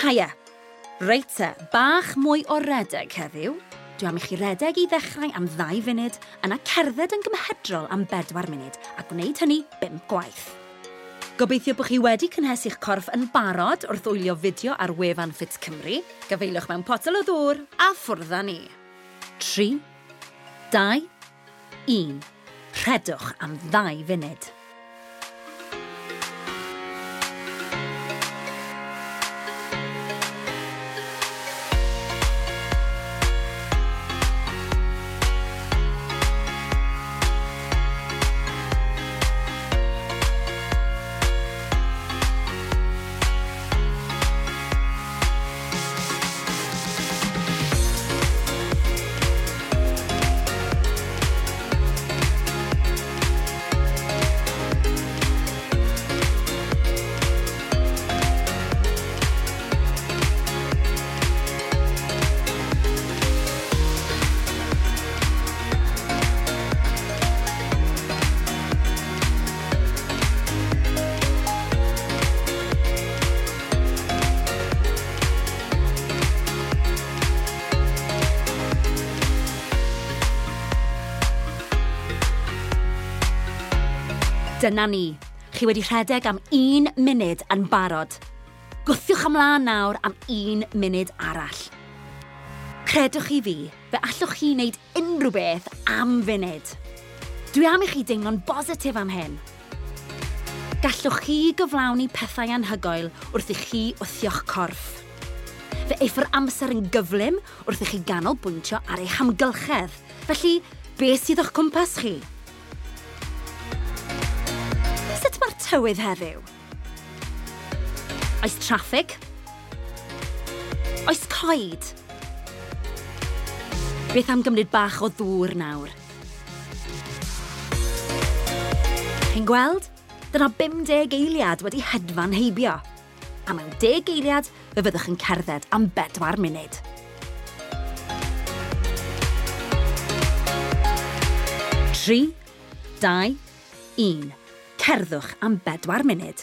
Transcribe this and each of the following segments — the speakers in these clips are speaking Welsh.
Haia, reit te, bach mwy o redeg heddiw. Dwi am i chi redeg i ddechrau am ddau funud, yna cerdded yn gymhedrol am bedwar munud, a gwneud hynny bum gwaith. Gobeithio bod chi wedi cynhesu'ch corff yn barod wrth wylio fideo ar wefan Fit Cymru. Gafeilwch mewn potel o ddŵr a ffwrdd â ni. 3, 2, 1. Rhedwch am ddau funud. Dyna ni. Chi wedi rhedeg am un munud yn barod. Gwthiwch ymlaen nawr am un munud arall. Credwch chi fi, fe allwch chi wneud unrhyw beth am funud. Dwi am i chi deimlo'n bositif am hyn. Gallwch chi gyflawni pethau anhygoel wrth i chi wthio'ch corff. Fe eiffer amser yn gyflym wrth i chi ganolbwyntio ar eich hamgylchedd. Felly, beth sydd o'ch cwmpas chi? tywydd heddiw? Oes traffig? Oes coed? Beth am gymryd bach o ddŵr nawr? Chi'n gweld? Dyna 50 eiliad wedi hedfan heibio. A mewn 10 eiliad, fe fyddwch yn cerdded am bedwar munud. Tri, dau, un cerddwch am bedwar munud.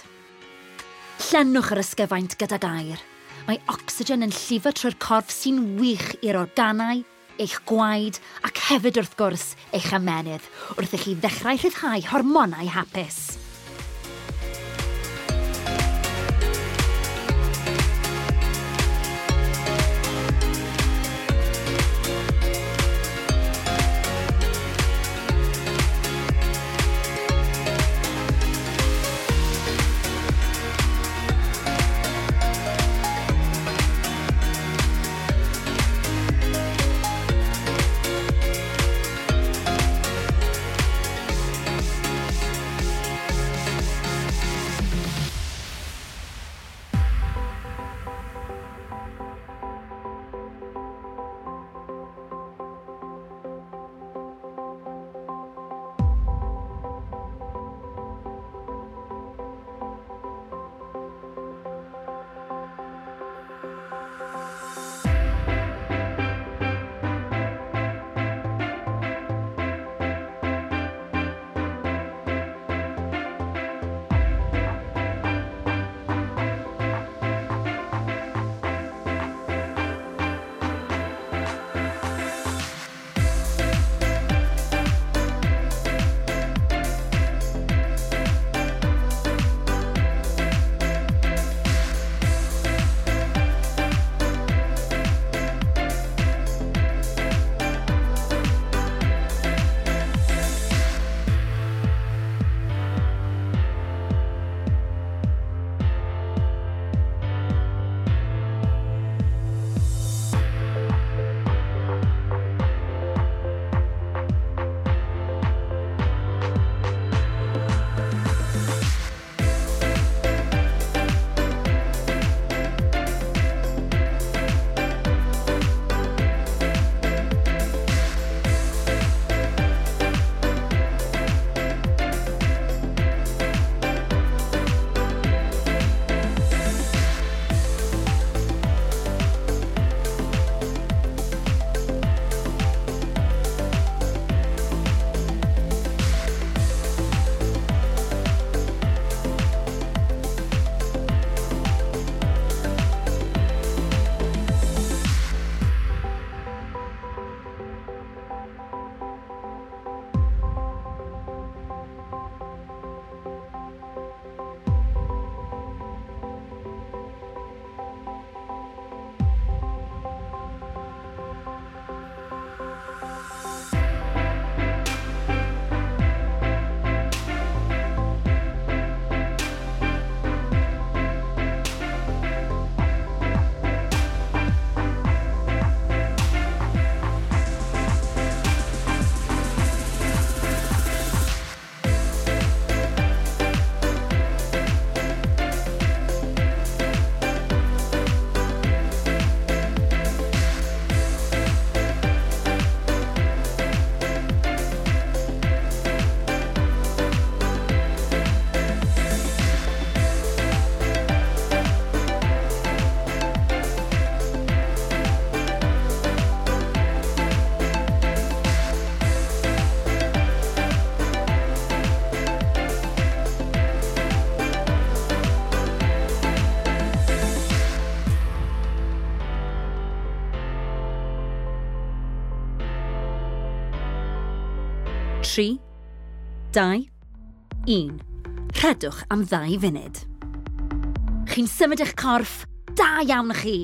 Llenwch yr ysgyfaint gyda gair. Mae ocsigen yn llifo trwy'r corff sy'n wych i'r organau, eich gwaed ac hefyd wrth gwrs eich ymenydd wrth i chi ddechrau rhyddhau hormonau hapus. 3, 2, 1. Rhedwch am ddau funud. Chi'n symud eich corff, da iawn chi!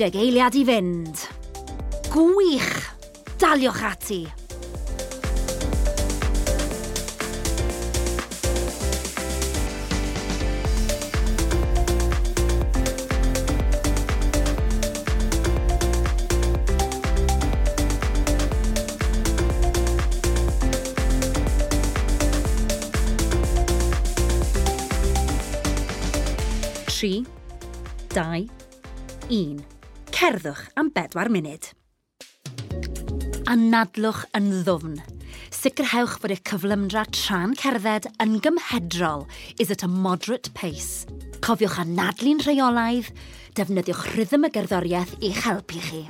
deg eiliad i fynd. Gwych! Daliwch ati! tri, dau, un cerddwch am bedwar munud. Anadlwch yn ddwfn. Sicrhewch bod eich cyflymdra tra'n cerdded yn gymhedrol is at a moderate pace. Cofiwch anadlu'n rheolaidd, defnyddiwch rhythm y gerddoriaeth i'ch helpu chi.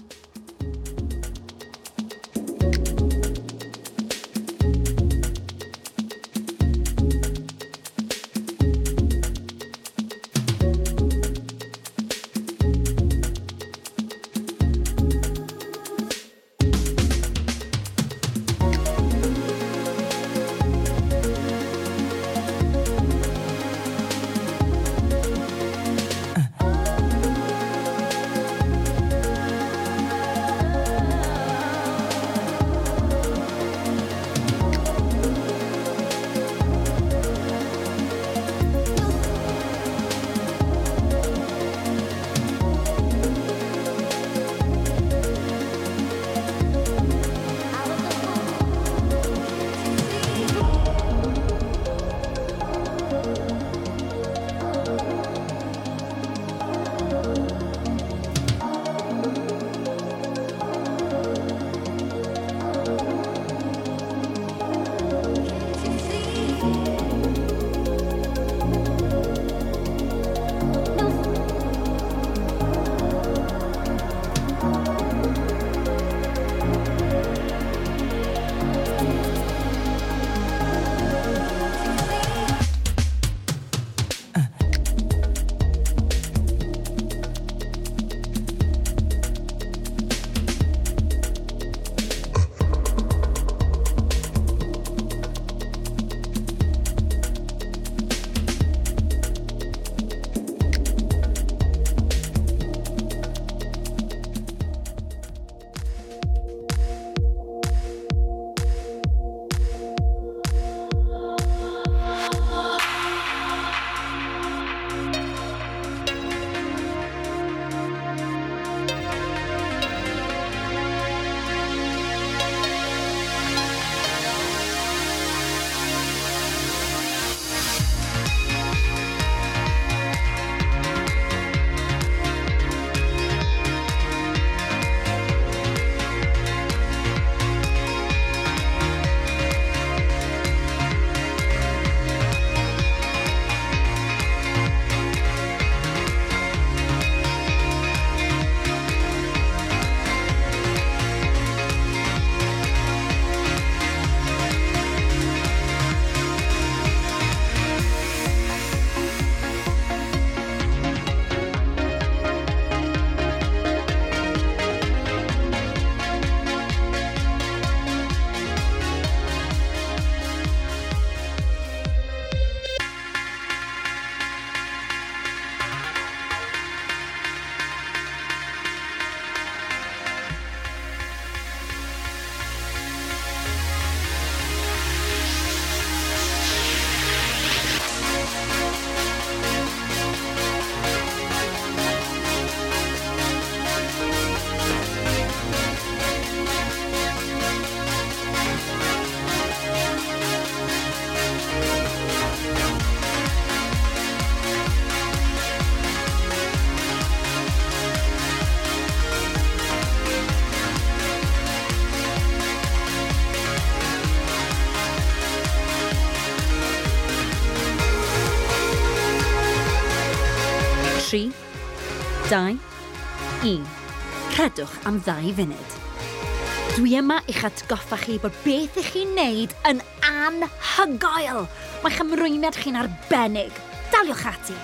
2, 1. Cadwch am ddau funud. Dwi yma i'ch atgoffa chi bod beth ych chi'n neud yn anhygoel. Mae'ch ymrwymiad chi'n arbennig. Daliwch ati.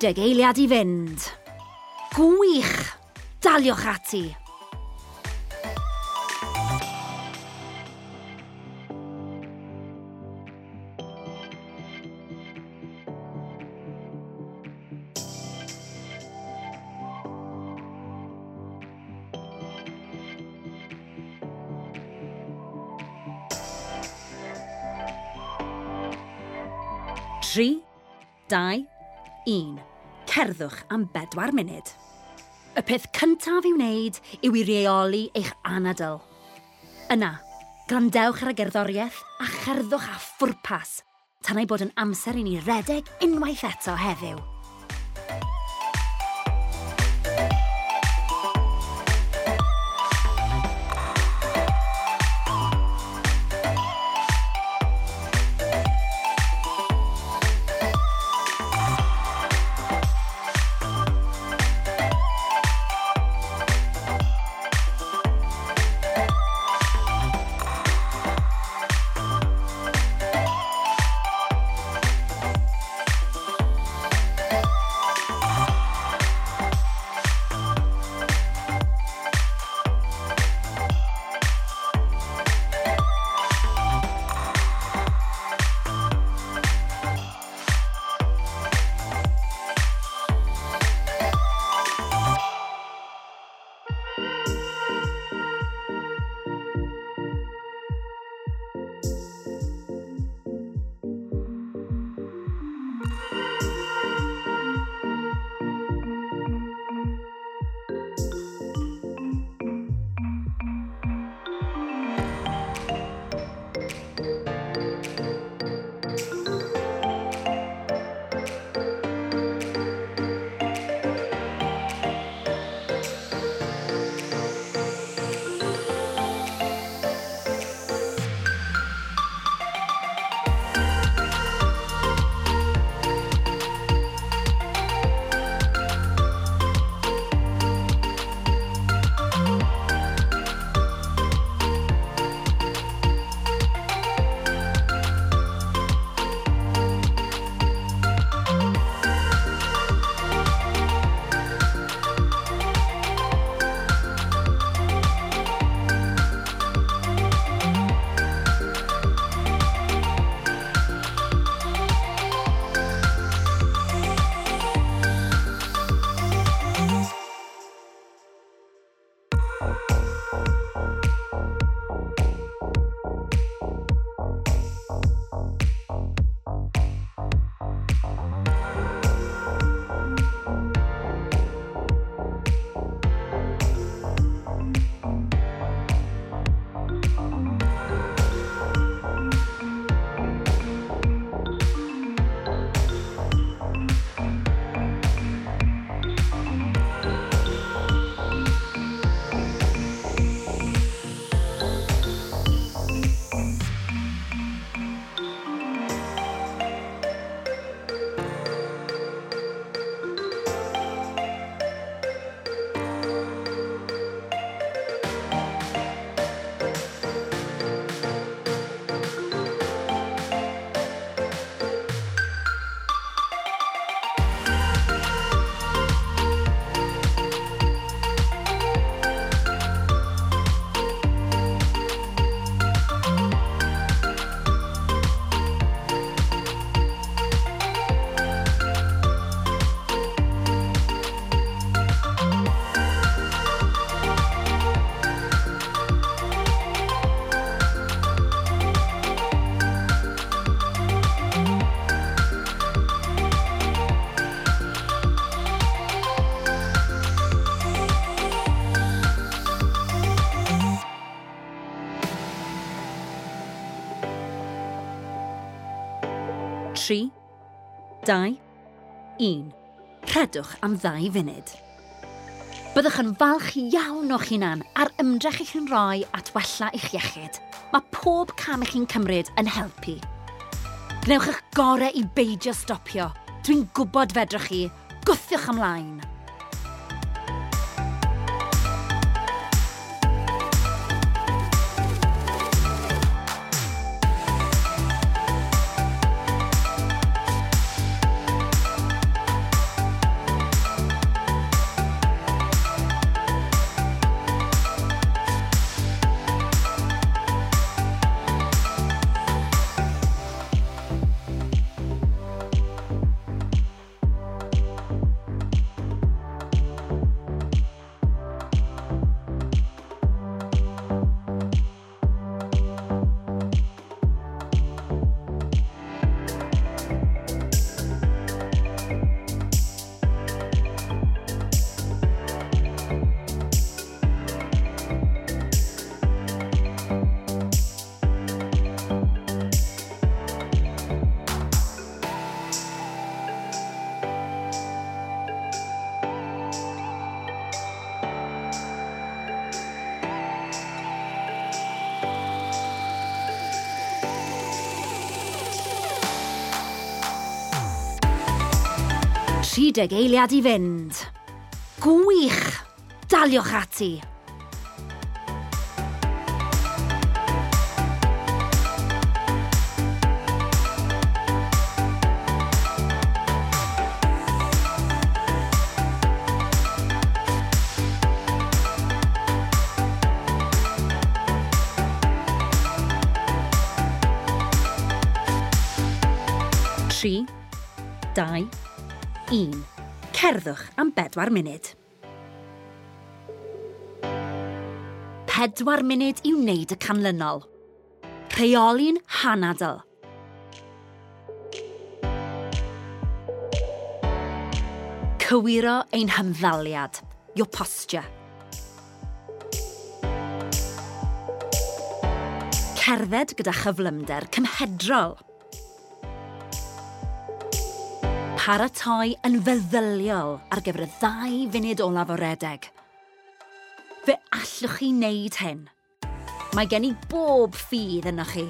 30 eiliad i fynd. Gwych! Daliwch ati! tri, dau, un cerddwch am bedwar munud. Y peth cyntaf i'w wneud yw i reoli eich anadl. Yna, grandewch ar y gerddoriaeth a cherddwch a phwrpas tan ei bod yn amser i ni redeg unwaith eto heddiw. 3, 2, 1. Rhedwch am ddau funud. Byddwch yn falch iawn o'ch hunan ar ymdrech i'ch yn rhoi at wella i'ch iechyd. Mae pob cam i'ch chi'n cymryd yn helpu. Gnewch eich gorau i beidio stopio. Dwi'n gwybod fedrwch chi. Gwthiwch ymlaen. 30 eiliad i fynd. Gwych! Daliwch ati! tri, dau, 1. Cerddwch am 4 munud. 4 munud i wneud y canlynol. Rheoli'n hanadl. Cywiro ein hymddaliad, your posture. Cerdded gyda chyflymder cymhedrol – paratoi yn feddyliol ar gyfer y ddau funud olaf o redeg. Fe allwch chi wneud hyn. Mae gen i bob ffydd yna chi.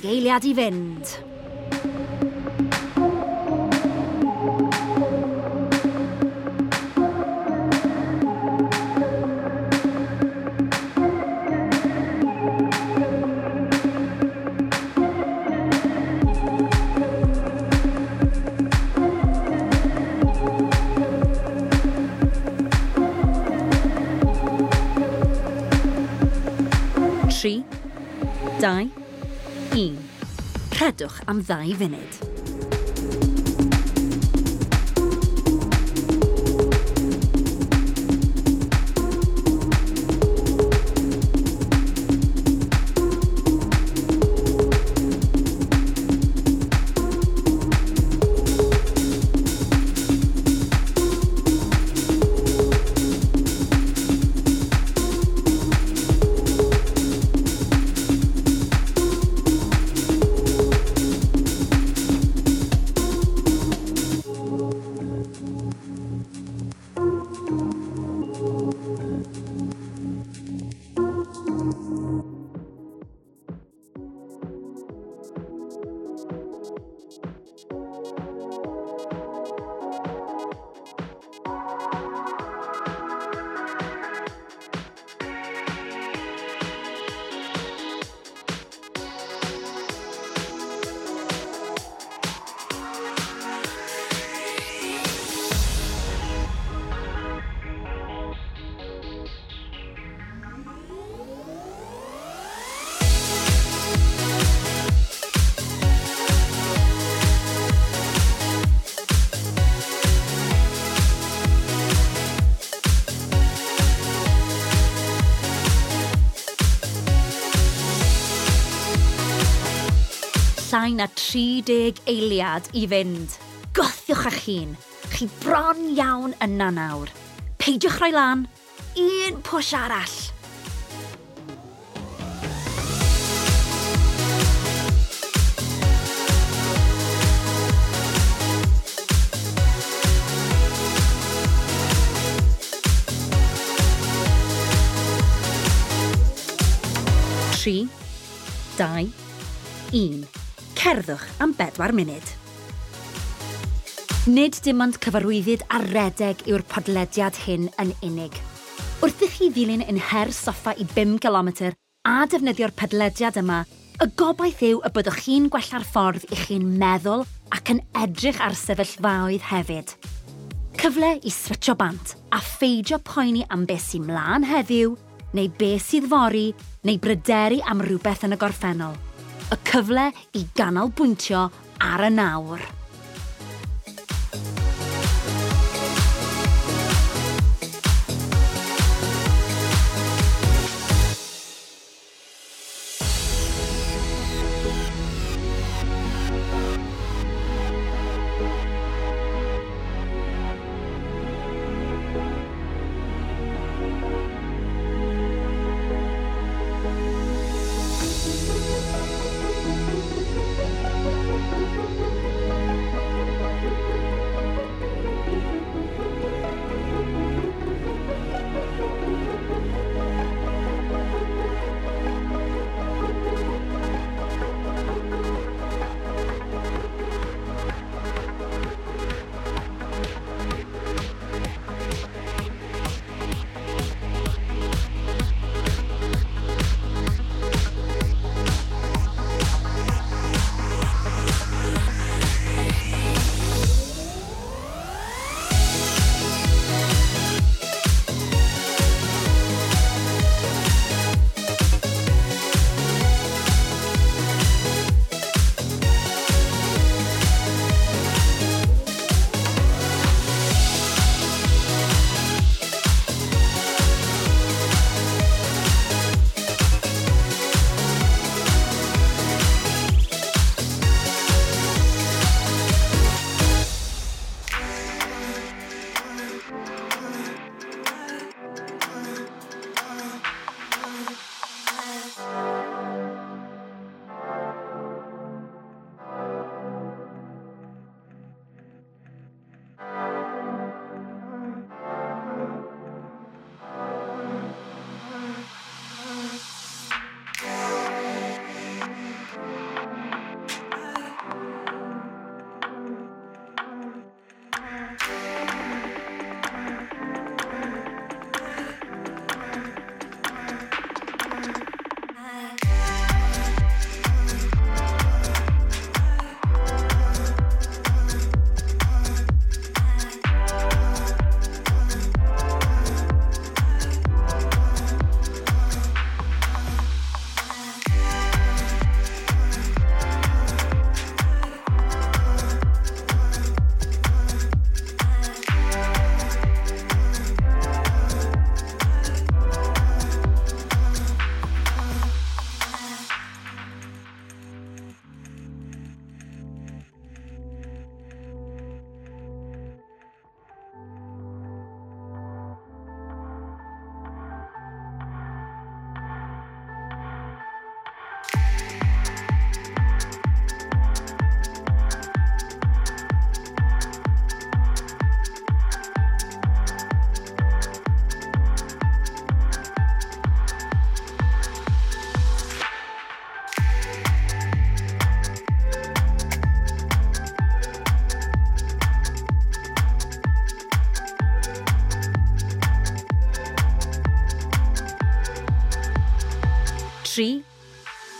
ddeg eiliad i fynd. ymwelydwch am ddau funud. na 30 eiliad i fynd. Gothiwch a'ch hun. Chi bron iawn yna nawr. Peidiwch rhoi lan. Un pwys arall. tri, dau, un cerddwch am bedwar munud. Nid dim ond cyfarwyddyd a redeg yw'r podlediad hyn yn unig. Wrth i chi ddilyn yn her soffa i 5 km a defnyddio'r podlediad yma, y gobaith yw y byddwch chi'n gwella'r ffordd i chi'n meddwl ac yn edrych ar sefyllfaoedd hefyd. Cyfle i switcho bant a pheidio poeni am beth sy'n mlaen heddiw, neu beth sydd fori, neu bryderu am rhywbeth yn y gorffennol – y cyfle i ganolbwyntio ar y nawr.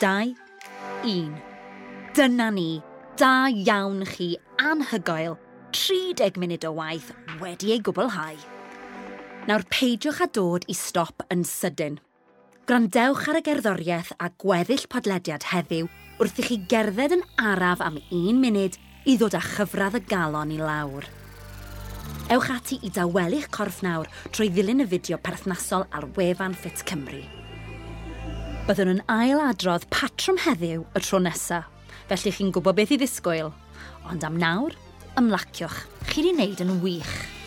2, 1. Dyna ni, da iawn chi anhygoel, 30 munud o waith wedi ei gwblhau. Nawr peidiwch â dod i stop yn sydyn. Grandewch ar y gerddoriaeth a gweddill podlediad heddiw wrth i chi gerdded yn araf am un munud i ddod â chyfradd y galon i lawr. Ewch ati i dawelu'ch corff nawr trwy ddilyn y fideo perthnasol ar wefan Fit Cymru. Byddwn yn ailadrodd patrwm heddiw y tro nesaf, felly chi'n gwybod beth i ddisgwyl. Ond am nawr, ymlaciwch. Chi wedi wneud yn wych.